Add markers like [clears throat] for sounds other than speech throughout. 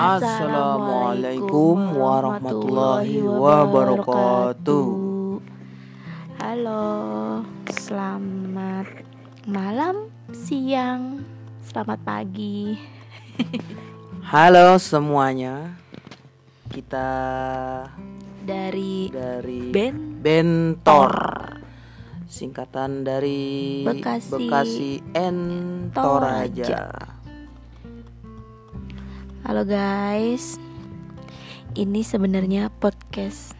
Assalamualaikum warahmatullahi wabarakatuh. Halo, selamat malam, siang, selamat pagi. [laughs] Halo semuanya. Kita Dari dari Ben Bentor. Singkatan dari Bekasi Bekasi Entoraja. Halo guys, ini sebenarnya podcast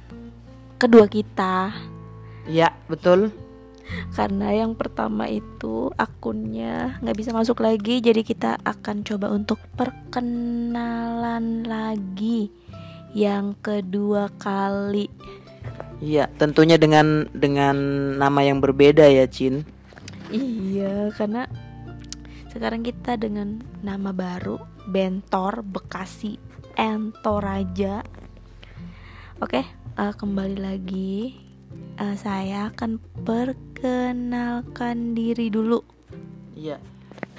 kedua kita Ya, betul. karena yang pertama itu akunnya nggak bisa masuk lagi, jadi kita akan coba untuk perkenalan lagi yang kedua kali. Iya, tentunya dengan dengan nama yang berbeda ya, Cin. Iya, karena sekarang kita dengan nama baru Bentor Bekasi Entoraja. Oke, eh, kembali lagi. Eh, saya akan perkenalkan diri dulu. Iya.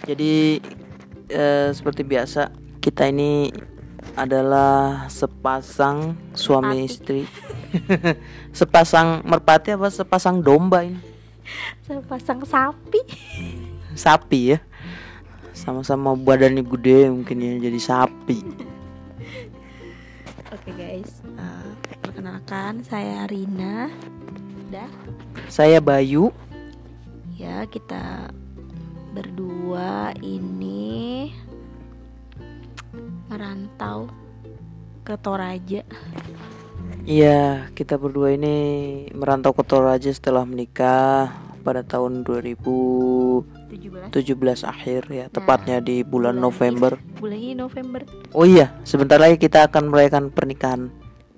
Jadi eh, seperti biasa kita ini adalah sepasang suami istri. [laughs] sepasang merpati apa sepasang domba ini? Sepasang sapi. Sapi ya. Sama-sama badannya gede mungkin ya jadi sapi. Oke guys, eh, perkenalkan saya Rina. Dah. Saya Bayu. Ya, kita berdua ini merantau ke Toraja. Iya, kita berdua ini merantau ke Toraja setelah menikah pada tahun 2017 17 akhir ya, tepatnya di bulan bulan November. bulan ini November Oh iya, sebentar lagi kita akan merayakan pernikahan.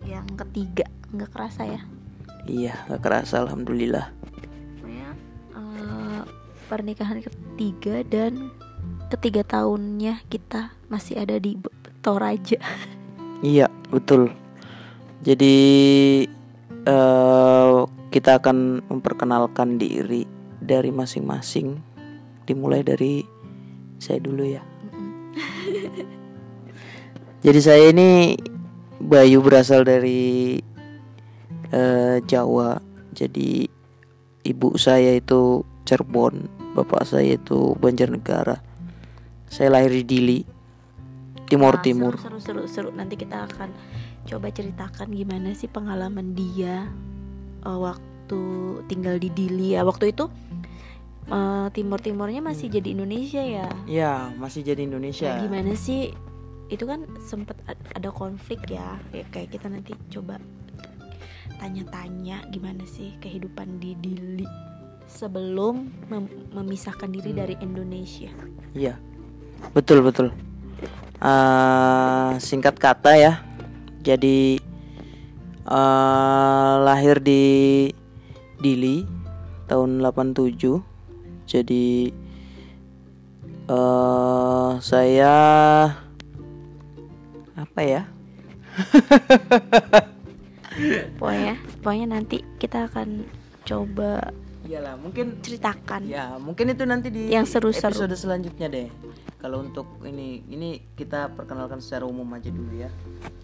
yang ketiga nggak kerasa ya Iya, gak kerasa alhamdulillah. Pokoknya, eh, pernikahan ketiga dan ketiga tahunnya kita masih ada di Toraja [laughs] Iya, betul. Jadi eh kita akan memperkenalkan diri dari masing-masing. Dimulai dari saya dulu ya. [laughs] Jadi saya ini Bayu berasal dari eh, Jawa. Jadi ibu saya itu Cirebon, bapak saya itu Banjarnegara. Saya lahir di Dili, Timur Nah, Timur. seru, seru seru seru nanti kita akan coba ceritakan gimana sih pengalaman dia eh, waktu tinggal di Dili ya waktu itu eh, timur timurnya masih jadi Indonesia ya Ya, masih jadi Indonesia. Nah, gimana sih itu kan sempet ad- ada konflik ya kayak kayak kita nanti coba tanya-tanya gimana sih kehidupan di Dili sebelum mem- memisahkan diri Hmm. dari Indonesia Iya, betul betul. Eh, singkat kata ya, jadi eh, lahir di Dili tahun 87. Jadi eh saya apa ya? [laughs] pokoknya pokoknya nanti kita akan coba Iyalah, mungkin ceritakan ya mungkin itu nanti di Yang seru-seru. episode selanjutnya deh. Kalau untuk ini ini kita perkenalkan secara umum aja dulu ya.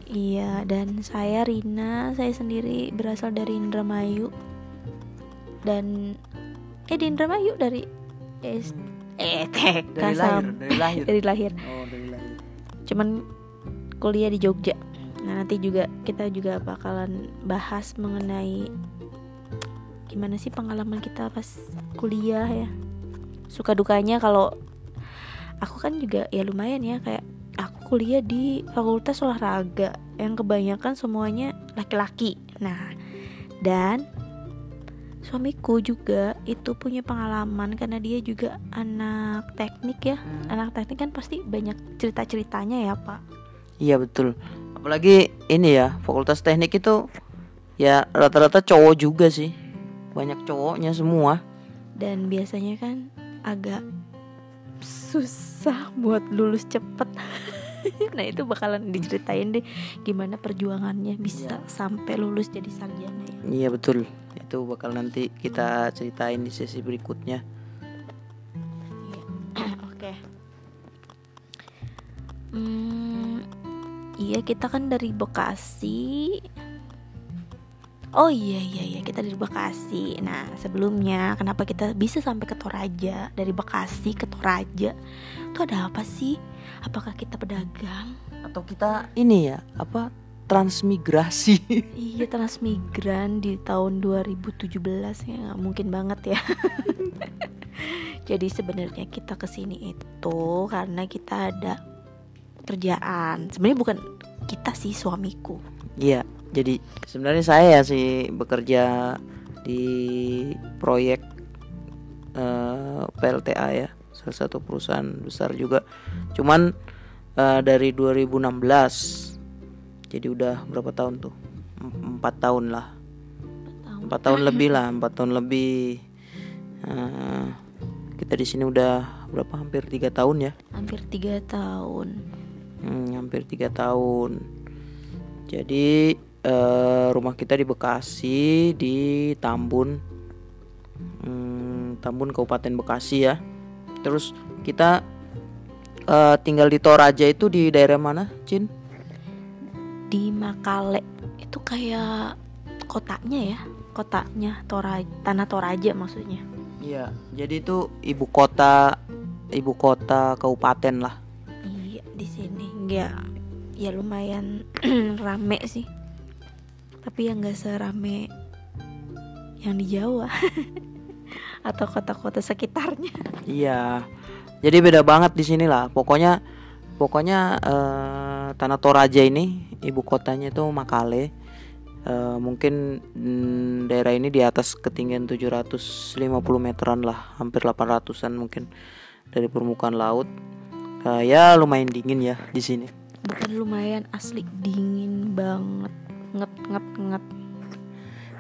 iya dan saya Rina saya sendiri berasal dari Indramayu dan eh di Indramayu dari S eh TK Dari lahir, dari lahir. [laughs] dari lahir Oh, dari lahir. cuman kuliah di Jogja nah nanti juga kita juga bakalan bahas mengenai gimana sih pengalaman kita pas kuliah ya suka dukanya kalau aku kan juga ya lumayan ya kayak aku kuliah di fakultas olahraga yang kebanyakan semuanya laki-laki nah dan suamiku juga itu punya pengalaman karena dia juga anak teknik ya anak teknik kan pasti banyak cerita ceritanya ya pak Iya betul. Apalagi ini ya, fakultas teknik itu ya rata-rata cowok juga sih. Banyak cowoknya semua. dan biasanya kan agak susah buat lulus cepet [laughs] nah itu bakalan diceritain deh gimana perjuangannya bisa Iya. sampai lulus jadi sarjana ya Iya betul. Itu bakal nanti kita ceritain di sesi berikutnya. [clears throat] oke Hmm, iya kita kan dari Bekasi Oh iya iya iya kita dari Bekasi. Nah sebelumnya kenapa kita bisa sampai ke Toraja dari Bekasi ke Toraja? Itu ada apa sih? Apakah kita pedagang? Atau kita ini ya apa transmigrasi? [laughs] iya transmigran di tahun 2017 ya nggak mungkin banget ya. [laughs] Jadi sebenarnya kita ke sini itu karena kita ada kerjaan. Sebenarnya bukan kita sih suamiku. Iya, jadi sebenarnya saya sih bekerja di proyek uh, PLTA ya, salah satu perusahaan besar juga. Cuman uh, dari 2016. Jadi udah berapa tahun tuh? Empat tahun lah. Empat tahun lebih lah, empat tahun lebih. Uh, kita di sini udah berapa? Hampir tiga tahun ya? Hampir tiga tahun. Hmm, hampir tiga tahun. Jadi uh, rumah kita di Bekasi di Tambun. Hmm, Tambun Kabupaten Bekasi ya. Terus kita uh, tinggal di Toraja itu di daerah mana Cin? Di Makale. Itu kayak kotanya ya kotanya Toraja tanah Toraja maksudnya. Iya jadi itu ibu kota ibu kota kabupaten lah. Iya di sini. Ya ya lumayan [clears throat] rame sih. Tapi yang gak serame yang di Jawa [laughs] atau kota-kota sekitarnya. Iya. Jadi beda banget di sini lah. Pokoknya pokoknya eh, tanah Toraja ini ibu kotanya itu Makale. Eh, mungkin mm, daerah ini di atas ketinggian 750 meteran lah. Hampir 800an mungkin dari permukaan laut. Eh, ya lumayan dingin ya di sini bukan lumayan asli dingin banget nget nget nget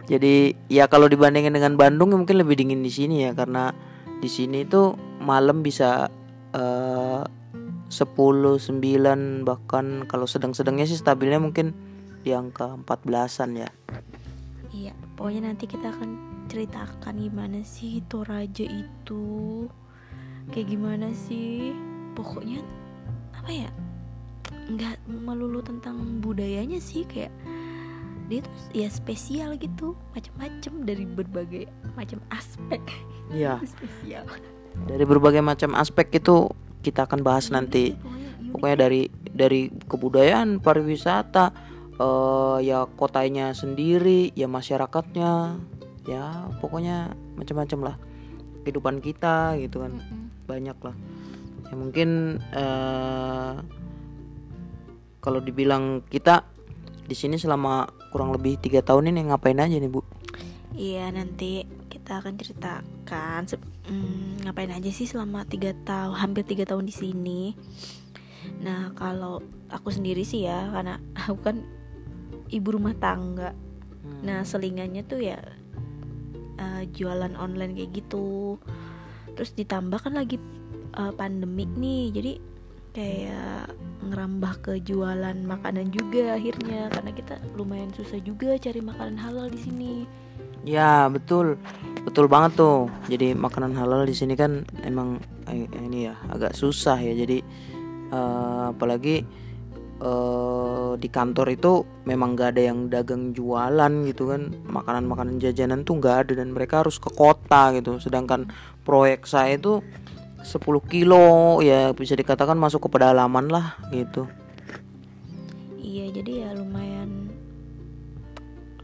jadi ya kalau dibandingin dengan Bandung mungkin lebih dingin di sini ya karena di sini itu malam bisa uh, 10 9 bahkan kalau sedang-sedangnya sih stabilnya mungkin di angka 14-an ya. Iya, pokoknya nanti kita akan ceritakan gimana sih Toraja itu. Kayak gimana sih? Pokoknya apa ya? Nggak melulu tentang budayanya sih kayak dia tuh ya spesial gitu macam-macam dari berbagai macam aspek Iya. [laughs] spesial Dari berbagai macam aspek itu kita akan bahas nanti. Pokoknya Pokoknya dari dari kebudayaan, pariwisata, eh ya kotanya sendiri, ya masyarakatnya, ya pokoknya macam-macam lah kehidupan kita gitu kan banyak lah. Ya mungkin eh kalau dibilang kita di sini selama kurang lebih tiga tahun ini ngapain aja nih bu? Iya nanti kita akan ceritakan hmm, ngapain aja sih selama tiga tahun hampir tiga tahun di sini. Nah kalau aku sendiri sih ya karena [laughs] aku kan ibu rumah tangga. Hmm. Nah selingannya tuh ya eh, jualan online kayak gitu. Terus ditambah kan lagi eh, pandemik nih jadi kayak ngerambah ke jualan makanan juga akhirnya karena kita lumayan susah juga cari makanan halal di sini. Ya betul, betul banget tuh. Jadi makanan halal di sini kan emang eh, ini ya agak susah ya. Jadi eh, apalagi eh, di kantor itu memang gak ada yang dagang jualan gitu kan. Makanan-makanan jajanan tuh nggak ada dan mereka harus ke kota gitu. Sedangkan proyek saya itu 10 kilo ya bisa dikatakan masuk ke pedalaman lah gitu. Iya jadi ya lumayan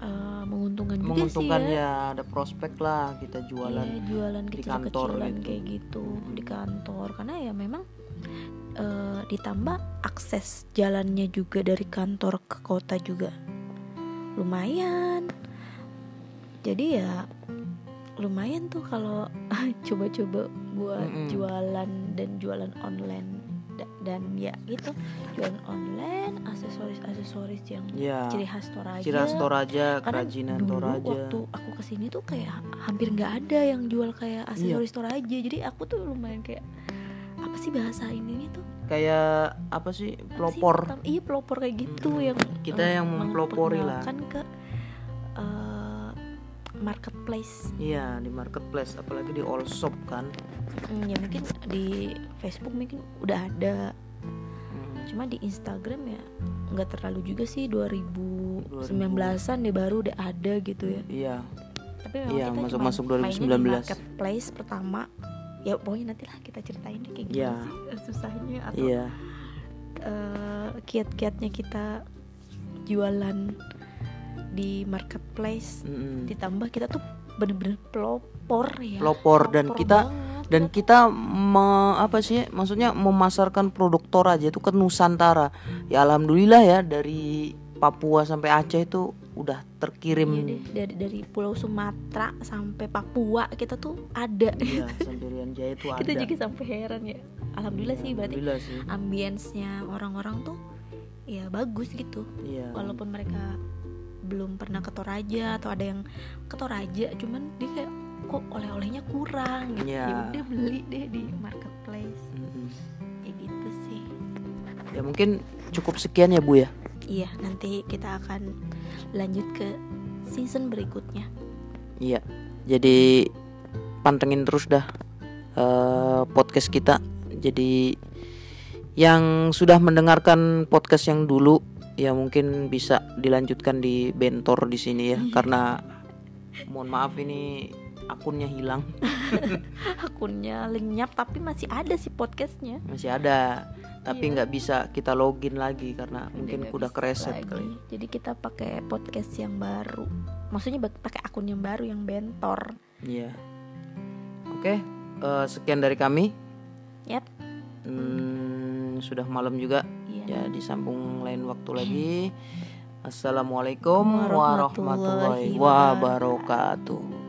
eh, menguntungkan juga Menguntungkan sih ya. ya ada prospek lah kita jualan. Iya, jualan di kantor gitu. kayak gitu di kantor karena ya memang eh, ditambah akses jalannya juga dari kantor ke kota juga lumayan jadi ya lumayan tuh kalau [laughs] coba-coba buat Mm-mm. jualan dan jualan online Da- dan ya gitu jualan online aksesoris aksesoris yang Ya. ciri khas Toraja Ciri khas Toraja, karena kerajinan dulu Toraja. waktu aku ke sini tuh kayak hampir nggak ada yang jual kayak aksesoris Toraja jadi aku tuh lumayan kayak apa sih bahasa ininya tuh kayak apa sih Apa sih? pelopor iya pelopor kayak gitu Mm-mm. yang Kita yang mempelopori lah. kan ke marketplace. Iya di marketplace apalagi di all shop kan. Hmm, ya mungkin di Facebook mungkin udah ada. Hmm. cuma di Instagram ya nggak terlalu juga sih 2019an deh baru udah ada gitu ya. Iya. Tapi memang Iya, kita masuk- cuma masuk mainnya di 2019. marketplace pertama. Ya pokoknya nanti lah kita ceritain deh kayak gimana Iya. sih susahnya atau iya. eh, kiat-kiatnya kita jualan di marketplace Mm-mm. ditambah kita tuh bener-bener pelopor ya Pelopor, dan kita- banget. dan kita me- apa sih maksudnya memasarkan produk Toraja itu ke Nusantara ya alhamdulillah ya dari Papua sampai Aceh itu udah terkirim Iya deh, dari dari Pulau Sumatera sampai Papua kita tuh ada. Iya, [laughs] sampai Rian Jaya itu ada kita juga sampai heran ya. Alhamdulillah sih berarti Alhamdulillah sih ambience-nya orang-orang tuh ya bagus gitu. iya Walaupun mereka belum pernah ke Toraja atau ada yang ke Toraja, cuman dia kayak kok oleh-olehnya kurang gitu. Iya. Ya udah beli deh di marketplace. Mm-mm. Kayak gitu sih. ya mungkin cukup sekian ya Bu ya Iya, nanti kita akan lanjut ke season berikutnya. Iya, jadi pantengin terus dah eh, podcast kita. Jadi yang sudah mendengarkan podcast yang dulu, ya mungkin bisa dilanjutkan di bentor di sini ya, karena mohon maaf ini akunnya hilang, [laughs] Akunnya lenyap tapi masih ada sih podcastnya. masih ada, tapi Iya. nggak bisa kita login lagi karena mungkin nggak udah bisa kereset lagi. kali. Jadi kita pakai podcast yang baru. Maksudnya pakai akun yang baru yang bentor. Iya. Oke, eh, sekian dari kami. Yap. Hmm, sudah malam juga. Ya disambung lain waktu lagi. Assalamualaikum warahmatullahi wabarakatuh.